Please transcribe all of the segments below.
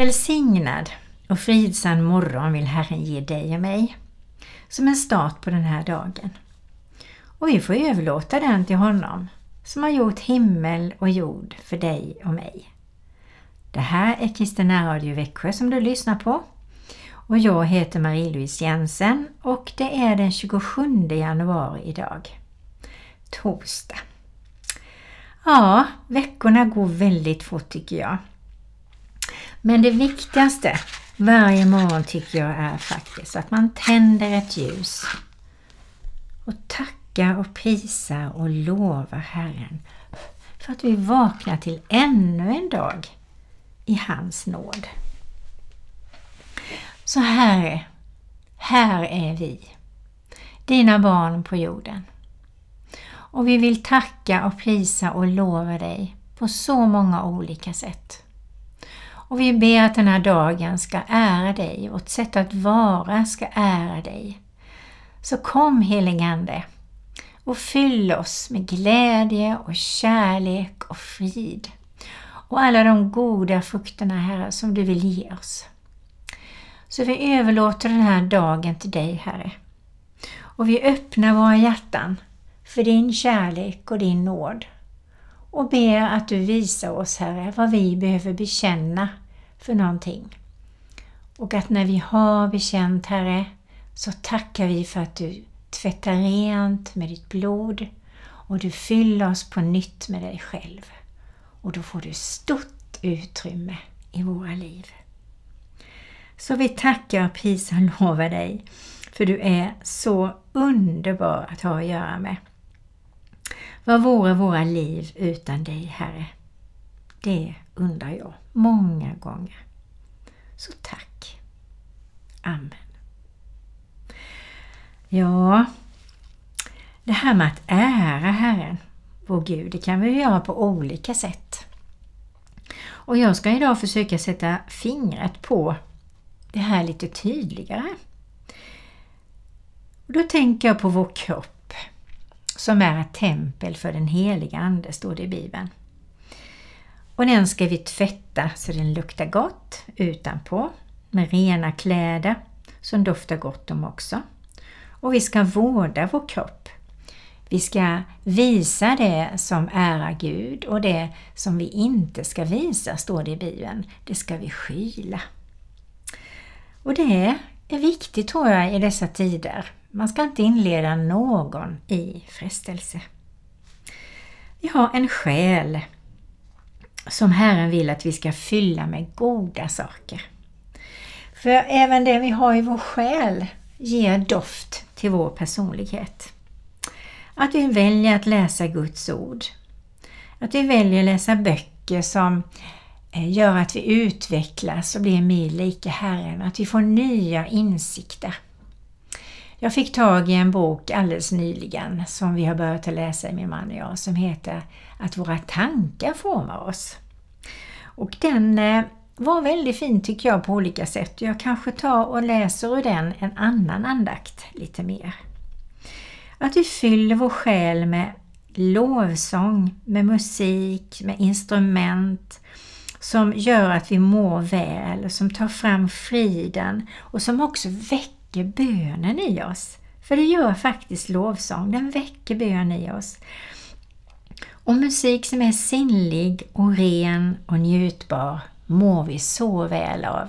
Välsignad och fridsam morgon vill Herren ge dig och mig som en start på den här dagen. Och vi får överlåta den till honom som har gjort himmel och jord för dig och mig. Det här är Kristina Radio Växjö som du lyssnar på och jag heter Marie-Louise Jensen och det är den 27 januari idag. Torsdag. Ja, veckorna går väldigt fort tycker jag. Men det viktigaste varje morgon tycker jag är faktiskt att man tänder ett ljus och tackar och prisar och lovar Herren för att vi vaknar till ännu en dag i hans nåd. Så Herre, här är vi, dina barn på jorden. Och vi vill tacka och prisa och lova dig på så många olika sätt. Och vi ber att den här dagen ska ära dig, vårt sätt att vara ska ära dig. Så kom heligande och fyll oss med glädje och kärlek och frid och alla de goda frukterna Herre som du vill ge oss. Så vi överlåter den här dagen till dig Herre. Och vi öppnar våra hjärtan för din kärlek och din nåd och ber att du visar oss Herre vad vi behöver bekänna för någonting. Och att när vi har bekänt Herre så tackar vi för att du tvättar rent med ditt blod och du fyller oss på nytt med dig själv. Och då får du stort utrymme i våra liv. Så vi tackar och prisar och lovar dig för du är så underbar att ha att göra med. Vad vore våra liv utan dig, Herre? Det undrar jag många gånger. Så tack. Amen. Ja, det här med att ära Herren, vår Gud, det kan vi göra på olika sätt. Och jag ska idag försöka sätta fingret på det här lite tydligare. Och då tänker jag på vår kropp som är ett tempel för den heliga Ande, står det i Bibeln. Och den ska vi tvätta så den luktar gott utanpå med rena kläder som doftar gott om också. Och vi ska vårda vår kropp. Vi ska visa det som ärar Gud och det som vi inte ska visa, står det i Bibeln, det ska vi skyla. Och det är viktigt tror jag i dessa tider. Man ska inte inleda någon i frestelse. Vi har en själ som Herren vill att vi ska fylla med goda saker. För även det vi har i vår själ ger doft till vår personlighet. Att vi väljer att läsa Guds ord. Att vi väljer att läsa böcker som eh, gör att vi utvecklas och blir mer lika Herren. Att vi får nya insikter. Jag fick tag i en bok alldeles nyligen som vi har börjat att läsa, min man och jag, som heter Att våra tankar formar oss. Och den eh, var väldigt fin tycker jag på olika sätt. Jag kanske tar och läser ur den en annan andakt lite mer. Att vi fyller vår själ med lovsång, med musik, med instrument som gör att vi mår väl, som tar fram friden och som också väcker väcker bönen i oss. För det gör faktiskt lovsång, den väcker bön i oss. Och musik som är sinnlig och ren och njutbar mår vi så väl av.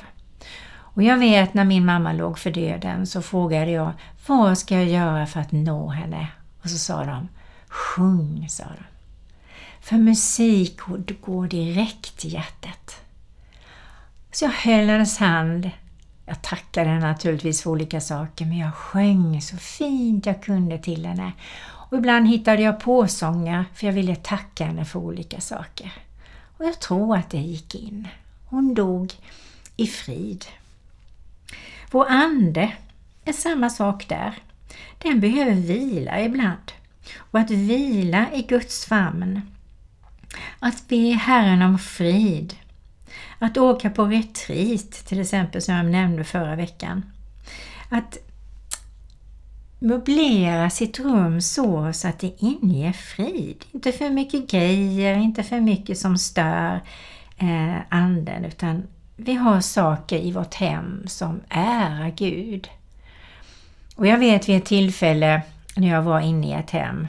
Och jag vet när min mamma låg för döden så frågade jag vad ska jag göra för att nå henne? Och så sa de Sjung, sa de. För musik går direkt till hjärtat. Så jag höll hennes hand jag tackade henne naturligtvis för olika saker men jag sjöng så fint jag kunde till henne. Och ibland hittade jag på sånger för jag ville tacka henne för olika saker. Och jag tror att det gick in. Hon dog i frid. Vår ande är samma sak där. Den behöver vila ibland. Och att vila i Guds famn. Att be Herren om frid att åka på retreat till exempel som jag nämnde förra veckan. Att möblera sitt rum så, så att det inger frid. Inte för mycket grejer, inte för mycket som stör eh, anden utan vi har saker i vårt hem som ärar Gud. Och jag vet vid ett tillfälle när jag var inne i ett hem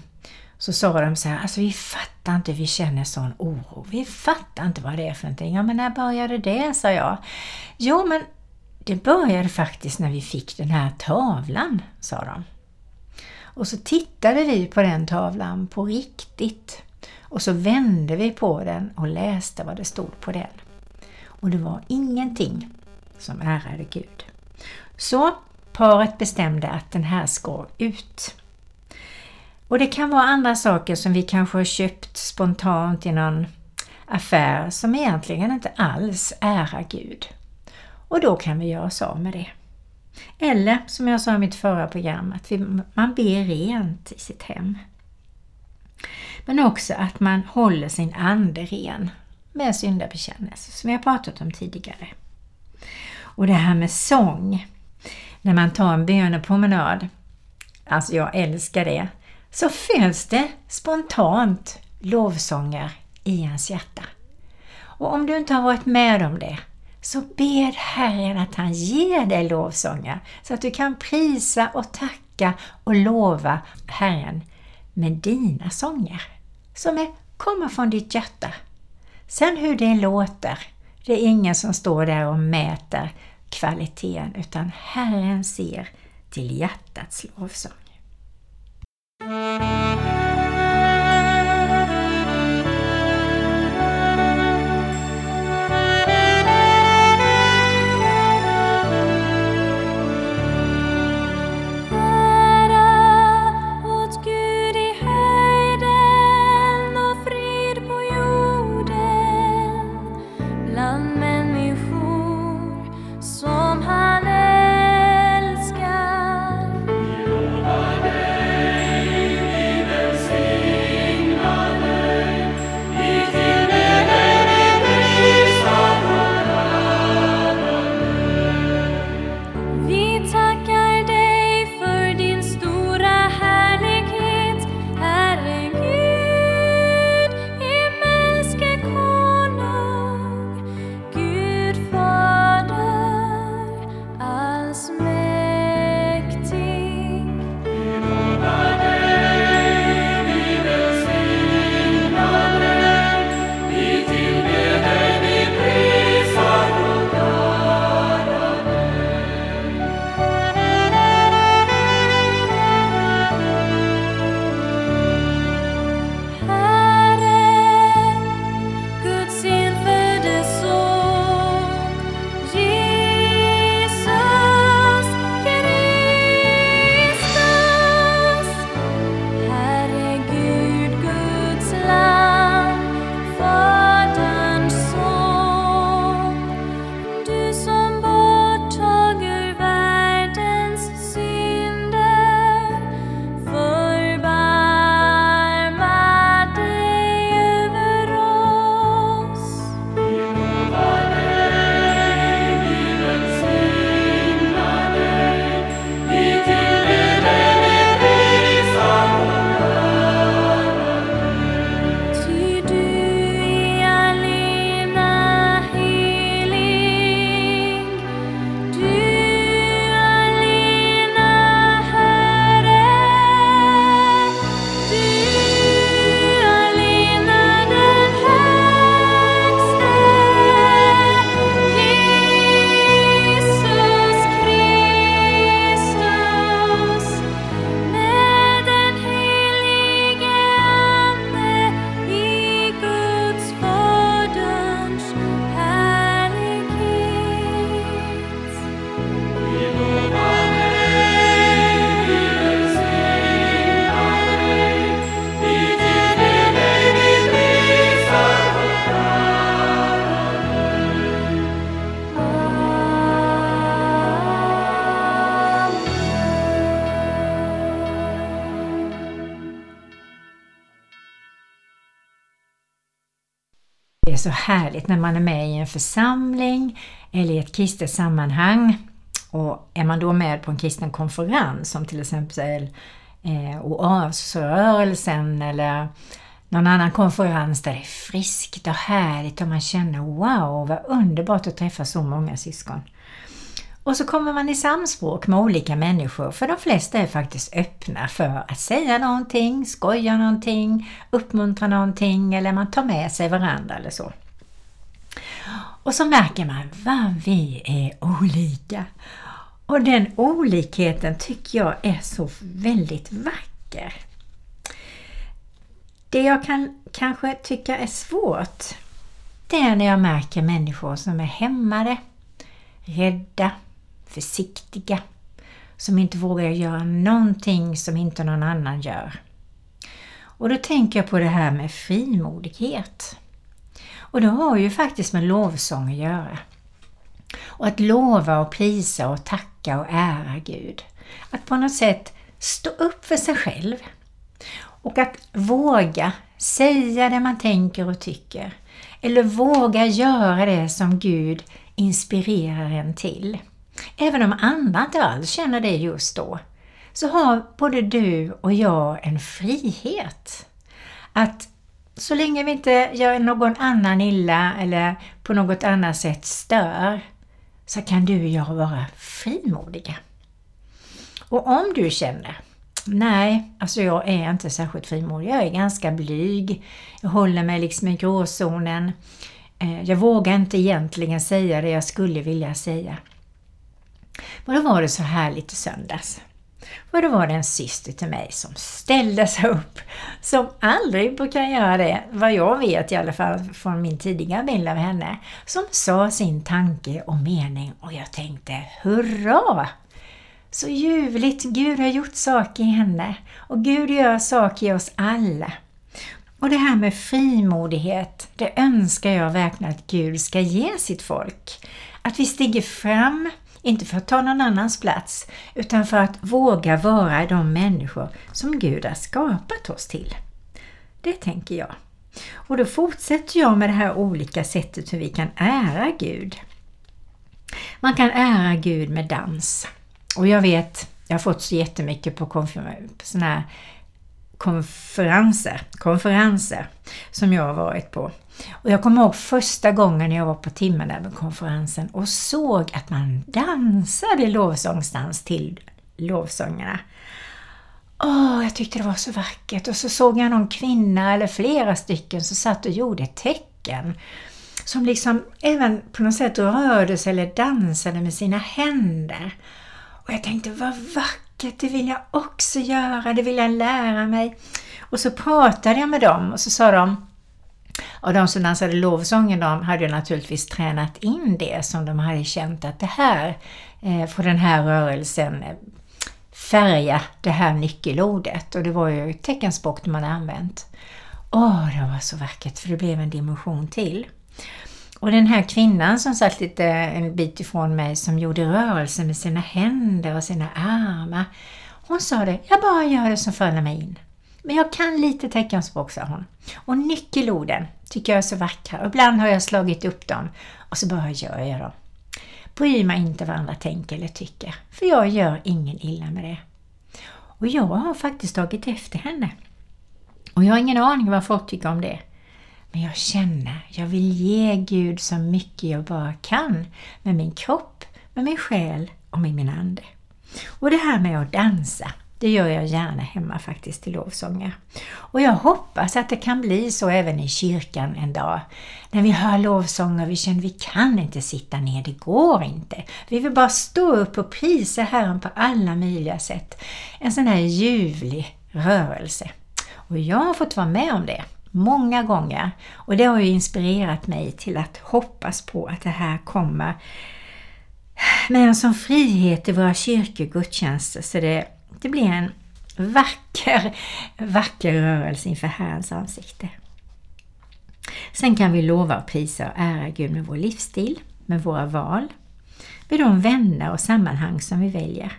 så sa de så här, alltså vi fattar fattar inte, vi känner sån oro. Vi fattar inte vad det är för någonting. Ja men när började det, sa jag. Jo men det började faktiskt när vi fick den här tavlan, sa de. Och så tittade vi på den tavlan på riktigt. Och så vände vi på den och läste vad det stod på den. Och det var ingenting som ärade Gud. Så paret bestämde att den här ska ut. Och det kan vara andra saker som vi kanske har köpt spontant i någon affär som egentligen inte alls ärar Gud. Och då kan vi göra oss av med det. Eller som jag sa i mitt förra program, att vi, man ber rent i sitt hem. Men också att man håller sin ande ren med syndabekännelse, som jag pratat om tidigare. Och det här med sång, när man tar en bönepromenad, alltså jag älskar det, så föds det spontant lovsånger i ens hjärta. Och om du inte har varit med om det, så ber Herren att han ger dig lovsånger så att du kan prisa och tacka och lova Herren med dina sånger som är, kommer från ditt hjärta. Sen hur det låter, det är ingen som står där och mäter kvaliteten utan Herren ser till hjärtats lovsång. Härligt när man är med i en församling eller i ett kristet sammanhang. Och är man då med på en kristen konferens som till exempel eh, Oasrörelsen eller någon annan konferens där det är friskt och härligt och man känner wow vad underbart att träffa så många syskon. Och så kommer man i samspråk med olika människor för de flesta är faktiskt öppna för att säga någonting, skoja någonting, uppmuntra någonting eller man tar med sig varandra eller så. Och så märker man vad vi är olika. Och den olikheten tycker jag är så väldigt vacker. Det jag kan kanske tycka är svårt, det är när jag märker människor som är hämmade, rädda, försiktiga, som inte vågar göra någonting som inte någon annan gör. Och då tänker jag på det här med frimodighet. Och det har ju faktiskt med lovsång att göra. Och att lova och prisa och tacka och ära Gud. Att på något sätt stå upp för sig själv. Och att våga säga det man tänker och tycker. Eller våga göra det som Gud inspirerar en till. Även om andra inte alls känner det just då, så har både du och jag en frihet. Att så länge vi inte gör någon annan illa eller på något annat sätt stör, så kan du och jag vara frimodiga. Och om du känner Nej, alltså jag är inte särskilt frimodig. Jag är ganska blyg. Jag håller mig liksom i gråzonen. Eh, jag vågar inte egentligen säga det jag skulle vilja säga. Och då var det så härligt i söndags. Och då var det en syster till mig som ställde sig upp, som aldrig brukar göra det, vad jag vet i alla fall från min tidigare bild av henne, som sa sin tanke och mening och jag tänkte hurra! Så ljuvligt, Gud har gjort saker i henne och Gud gör saker i oss alla. Och det här med frimodighet, det önskar jag verkligen att Gud ska ge sitt folk. Att vi stiger fram inte för att ta någon annans plats, utan för att våga vara de människor som Gud har skapat oss till. Det tänker jag. Och då fortsätter jag med det här olika sättet hur vi kan ära Gud. Man kan ära Gud med dans. Och jag vet, jag har fått så jättemycket på sådana här konferenser, konferenser som jag har varit på. Och jag kommer ihåg första gången jag var på konferensen och såg att man dansade lovsångsdans till lovsångerna. Åh, jag tyckte det var så vackert. Och så såg jag någon kvinna eller flera stycken som satt och gjorde tecken. Som liksom även på något sätt rörde sig eller dansade med sina händer. Och jag tänkte, vad vackert, det vill jag också göra, det vill jag lära mig. Och så pratade jag med dem och så sa de, och de som dansade lovsången de hade naturligtvis tränat in det som de hade känt att det här eh, får den här rörelsen eh, färga det här nyckelordet och det var ju teckenspråk man hade använt. Åh, det var så vackert för det blev en dimension till. Och den här kvinnan som satt lite en bit ifrån mig som gjorde rörelser med sina händer och sina armar. Hon sa det, jag bara gör det som faller mig in. Men jag kan lite teckenspråk, sa hon. Och nyckelorden tycker jag är så vackra. Och ibland har jag slagit upp dem och så bara gör jag dem. Bryr mig inte vad andra tänker eller tycker, för jag gör ingen illa med det. Och jag har faktiskt tagit efter henne. Och jag har ingen aning vad folk tycker om det. Men jag känner, jag vill ge Gud så mycket jag bara kan med min kropp, med min själ och med min ande. Och det här med att dansa, det gör jag gärna hemma faktiskt till lovsånger. Och jag hoppas att det kan bli så även i kyrkan en dag. När vi hör lovsånger vi känner att vi kan inte sitta ner, det går inte. Vi vill bara stå upp och prisa Herren på alla möjliga sätt. En sån här ljuvlig rörelse. Och jag har fått vara med om det många gånger. Och det har ju inspirerat mig till att hoppas på att det här kommer med en sån frihet i våra kyrkor gudstjänster så det, det blir en vacker, vacker rörelse inför Herrens ansikte. Sen kan vi lova och prisa och ära Gud med vår livsstil, med våra val, med de vänner och sammanhang som vi väljer.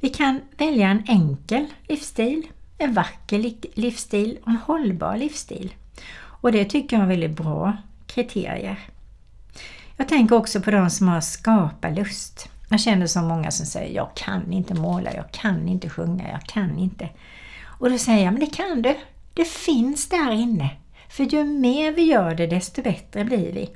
Vi kan välja en enkel livsstil en vacker livsstil och en hållbar livsstil. Och det tycker jag är väldigt bra kriterier. Jag tänker också på de som har skaparlust. Jag känner så många som säger jag kan inte måla, jag kan inte sjunga, jag kan inte. Och då säger jag, men det kan du. Det finns där inne. För ju mer vi gör det desto bättre blir vi.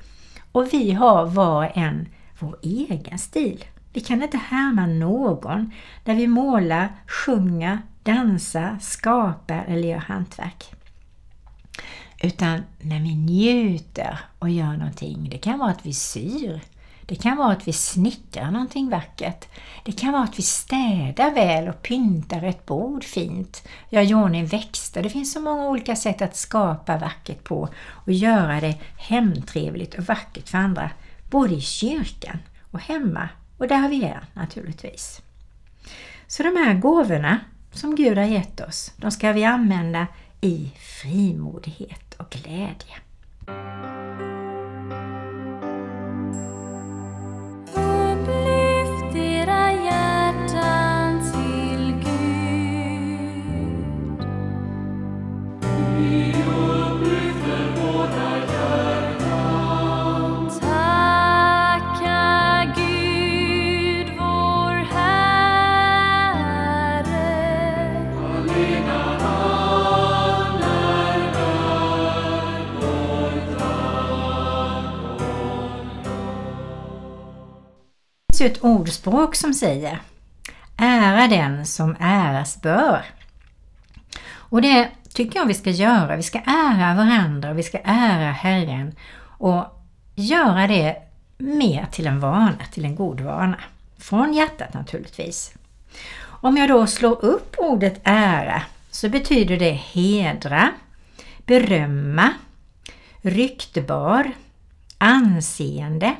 Och vi har var en vår egen stil. Vi kan inte härma någon när vi målar, sjunger, dansar, skapar eller gör hantverk. Utan när vi njuter och gör någonting, det kan vara att vi syr, det kan vara att vi snickrar någonting vackert. Det kan vara att vi städar väl och pyntar ett bord fint, gör i ordning växter. Det finns så många olika sätt att skapa vackert på och göra det hemtrevligt och vackert för andra, både i kyrkan och hemma och där vi är naturligtvis. Så de här gåvorna som Gud har gett oss, de ska vi använda i frimodighet och glädje. Ju ett ordspråk som säger Ära den som äras bör. Och det tycker jag vi ska göra. Vi ska ära varandra och vi ska ära Herren och göra det mer till en vana, till en god vana. Från hjärtat naturligtvis. Om jag då slår upp ordet ära så betyder det hedra, berömma, ryktbar, anseende,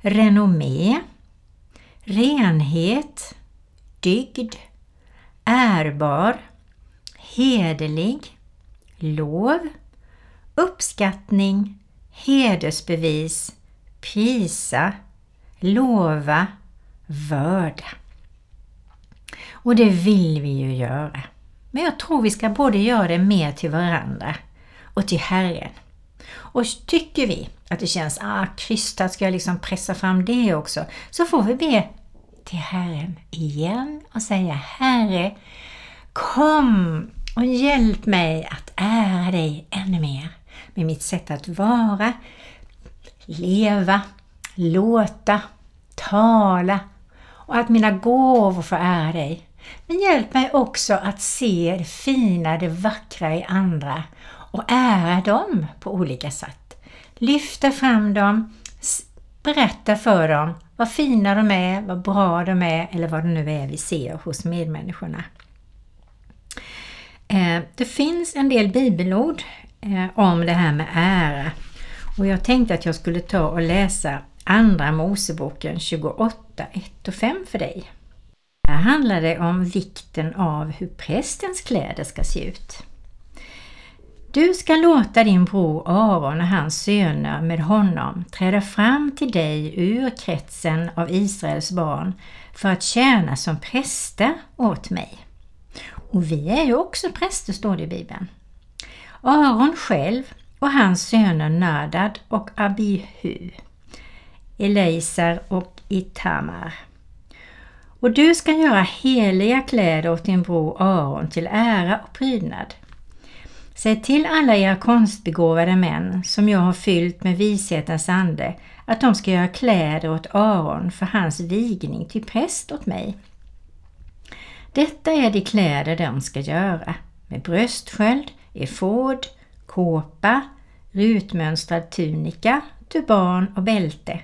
renommé, renhet, dygd, ärbar, hederlig, lov, uppskattning, hedersbevis, prisa, lova, vörda. Och det vill vi ju göra. Men jag tror vi ska både göra det mer till varandra och till Herren. Och tycker vi att det känns ah, krystat, ska jag liksom pressa fram det också? Så får vi be till Herren igen och säga Herre, kom och hjälp mig att ära dig ännu mer med mitt sätt att vara, leva, låta, tala och att mina gåvor får ära dig. Men hjälp mig också att se det fina, det vackra i andra och ära dem på olika sätt lyfta fram dem, berätta för dem vad fina de är, vad bra de är eller vad det nu är vi ser hos medmänniskorna. Eh, det finns en del bibelord eh, om det här med ära och jag tänkte att jag skulle ta och läsa Andra Moseboken 28, 1 och 5 för dig. Här handlar det om vikten av hur prästens kläder ska se ut. Du ska låta din bror Aron och hans söner med honom träda fram till dig ur kretsen av Israels barn för att tjäna som präster åt mig. Och vi är ju också präster, står det i Bibeln. Aron själv och hans söner Nadad och Abihu, Eleisar och Itamar. Och du ska göra heliga kläder åt din bror Aron till ära och prydnad. Säg till alla era konstbegåvade män som jag har fyllt med vishetens ande att de ska göra kläder åt Aron för hans vigning till präst åt mig. Detta är de kläder de ska göra med bröstsköld, efod, kåpa, rutmönstrad tunika, turban och bälte.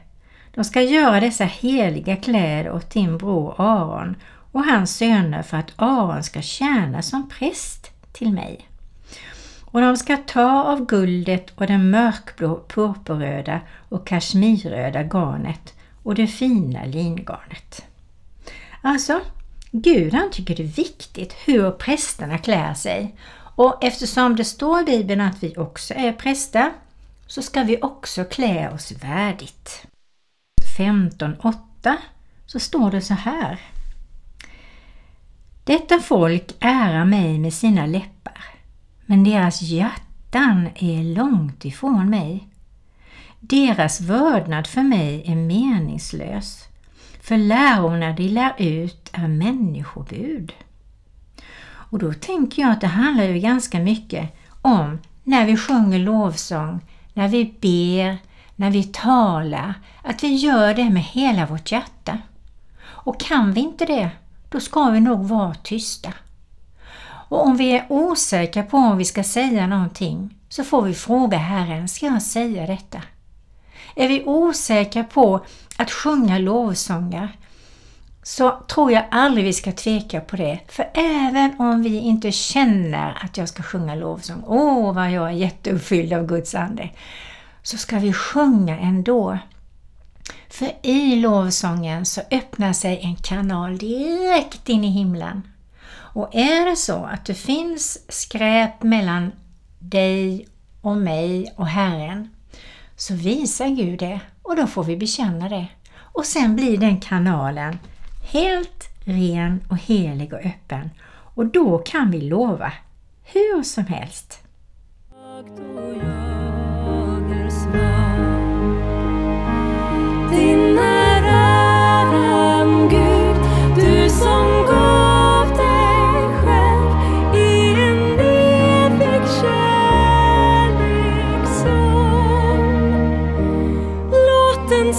De ska göra dessa heliga kläder åt din bror Aron och hans söner för att Aron ska tjäna som präst till mig. Och de ska ta av guldet och det mörkblå purpurröda och kashmirröda garnet och det fina lingarnet. Alltså, Gud han tycker det är viktigt hur prästerna klär sig och eftersom det står i Bibeln att vi också är präster så ska vi också klä oss värdigt. 15.8 så står det så här. Detta folk ärar mig med sina läppar men deras hjärtan är långt ifrån mig. Deras vördnad för mig är meningslös, för lärorna de lär ut är människobud. Och då tänker jag att det handlar ju ganska mycket om när vi sjunger lovsång, när vi ber, när vi talar, att vi gör det med hela vårt hjärta. Och kan vi inte det, då ska vi nog vara tysta. Och om vi är osäkra på om vi ska säga någonting så får vi fråga Herren, ska jag säga detta? Är vi osäkra på att sjunga lovsånger så tror jag aldrig vi ska tveka på det. För även om vi inte känner att jag ska sjunga lovsång, åh vad jag är jätteuppfylld av Guds ande, så ska vi sjunga ändå. För i lovsången så öppnar sig en kanal direkt in i himlen. Och är det så att det finns skräp mellan dig och mig och Herren, så visar Gud det och då får vi bekänna det. Och sen blir den kanalen helt ren och helig och öppen och då kan vi lova hur som helst. Din är äran Gud, Låt den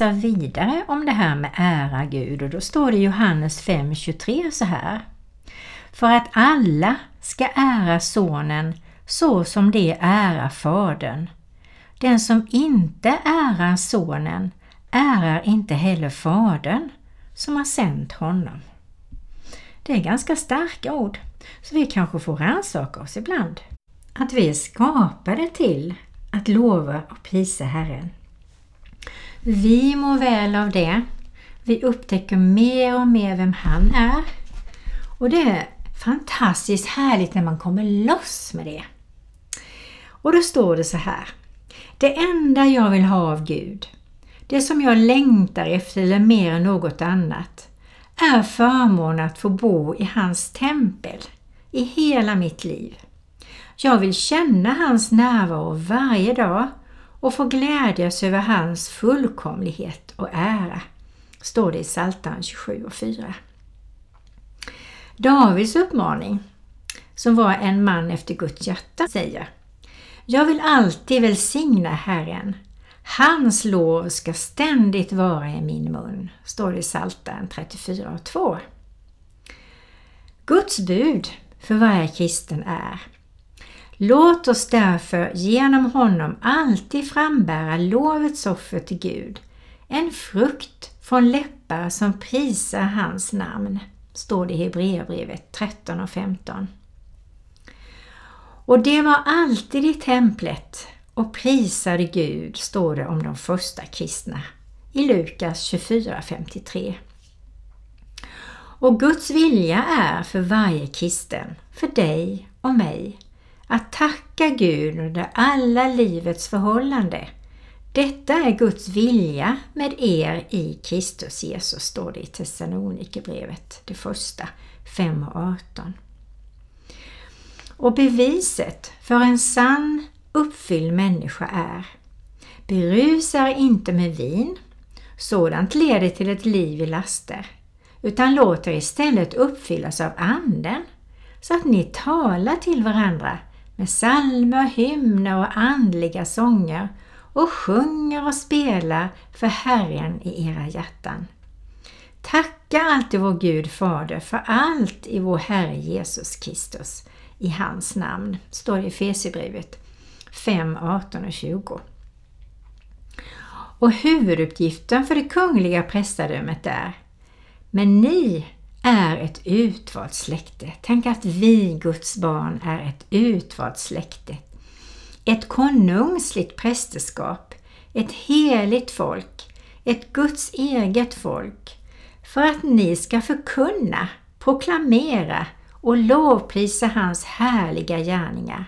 läsa vidare om det här med ära Gud och då står det i Johannes 5.23 så här. För att alla ska ära sonen så som det ärar fadern. Den som inte ärar sonen ärar inte heller fadern som har sänt honom. Det är ganska starka ord, så vi kanske får rannsaka oss ibland. Att vi är skapade till att lova och prisa Herren. Vi mår väl av det. Vi upptäcker mer och mer vem han är. Och det är fantastiskt härligt när man kommer loss med det. Och då står det så här. Det enda jag vill ha av Gud, det som jag längtar efter eller mer än något annat, är förmånen att få bo i hans tempel i hela mitt liv. Jag vill känna hans närvaro varje dag och få glädjas över hans fullkomlighet och ära, står det i Psaltaren 27 och 4. Davids uppmaning, som var en man efter Guds hjärta, säger Jag vill alltid välsigna Herren. Hans lov ska ständigt vara i min mun, står det i Psaltaren 34 och 2. Guds bud för varje kristen är Låt oss därför genom honom alltid frambära lovets offer till Gud, en frukt från läppar som prisar hans namn, står det i Hebreerbrevet 13 och 15. Och det var alltid i templet och prisade Gud, står det om de första kristna i Lukas 24.53. Och Guds vilja är för varje kristen, för dig och mig, att tacka Gud under alla livets förhållande. Detta är Guds vilja med er i Kristus Jesus, står det i Thessalonikerbrevet, det första, 5 och 18. Och beviset för en sann uppfylld människa är Berusa er inte med vin, sådant leder till ett liv i laster, utan låt er istället uppfyllas av Anden, så att ni talar till varandra med psalmer, hymner och andliga sånger och sjunger och spelar för Herren i era hjärtan. Tacka alltid vår Gud Fader för allt i vår Herre Jesus Kristus i hans namn, står det i Efesierbrevet 5, 18 och 20. Och huvuduppgiften för det kungliga prästadömet är Men ni är ett utvalt släkte. Tänk att vi, Guds barn, är ett utvalt släkte. Ett konungsligt prästerskap, ett heligt folk, ett Guds eget folk, för att ni ska förkunna, proklamera och lovprisa hans härliga gärningar.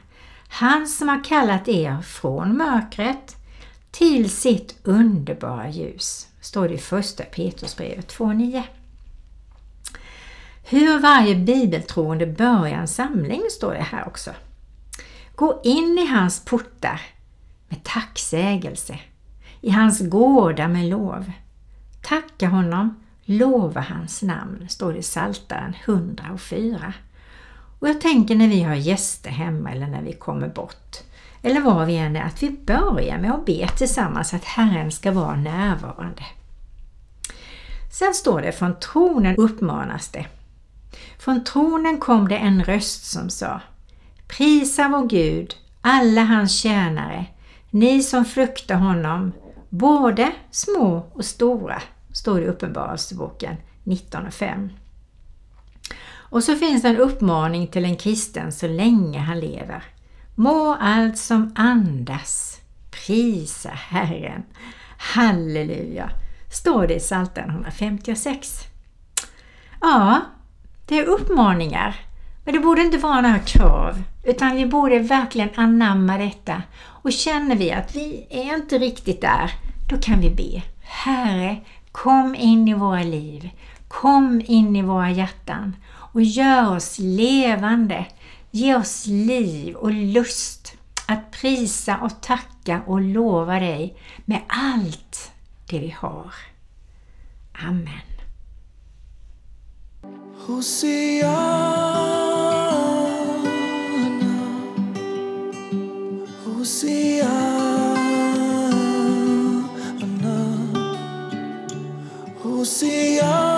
Han som har kallat er från mörkret till sitt underbara ljus, står det i första Petrusbrevet 2.9. Hur varje bibeltroende börjar en samling står det här också. Gå in i hans portar med tacksägelse, i hans gårdar med lov. Tacka honom, lova hans namn, står det i Psaltaren 104. Och jag tänker när vi har gäster hemma eller när vi kommer bort, eller var vi än är, att vi börjar med att be tillsammans att Herren ska vara närvarande. Sen står det från tronen uppmanas det från tronen kom det en röst som sa Prisa vår Gud, alla hans tjänare, ni som fruktar honom, både små och stora, står det i Uppenbarelseboken 19 och 5. Och så finns en uppmaning till en kristen så länge han lever. Må allt som andas prisa Herren. Halleluja! Står det i Psaltaren 156. Ja, det är uppmaningar, men det borde inte vara några krav, utan vi borde verkligen anamma detta. Och känner vi att vi är inte riktigt där, då kan vi be. Herre, kom in i våra liv. Kom in i våra hjärtan och gör oss levande. Ge oss liv och lust att prisa och tacka och lova dig med allt det vi har. Amen. Hosiana, Hosiana, Hosiana.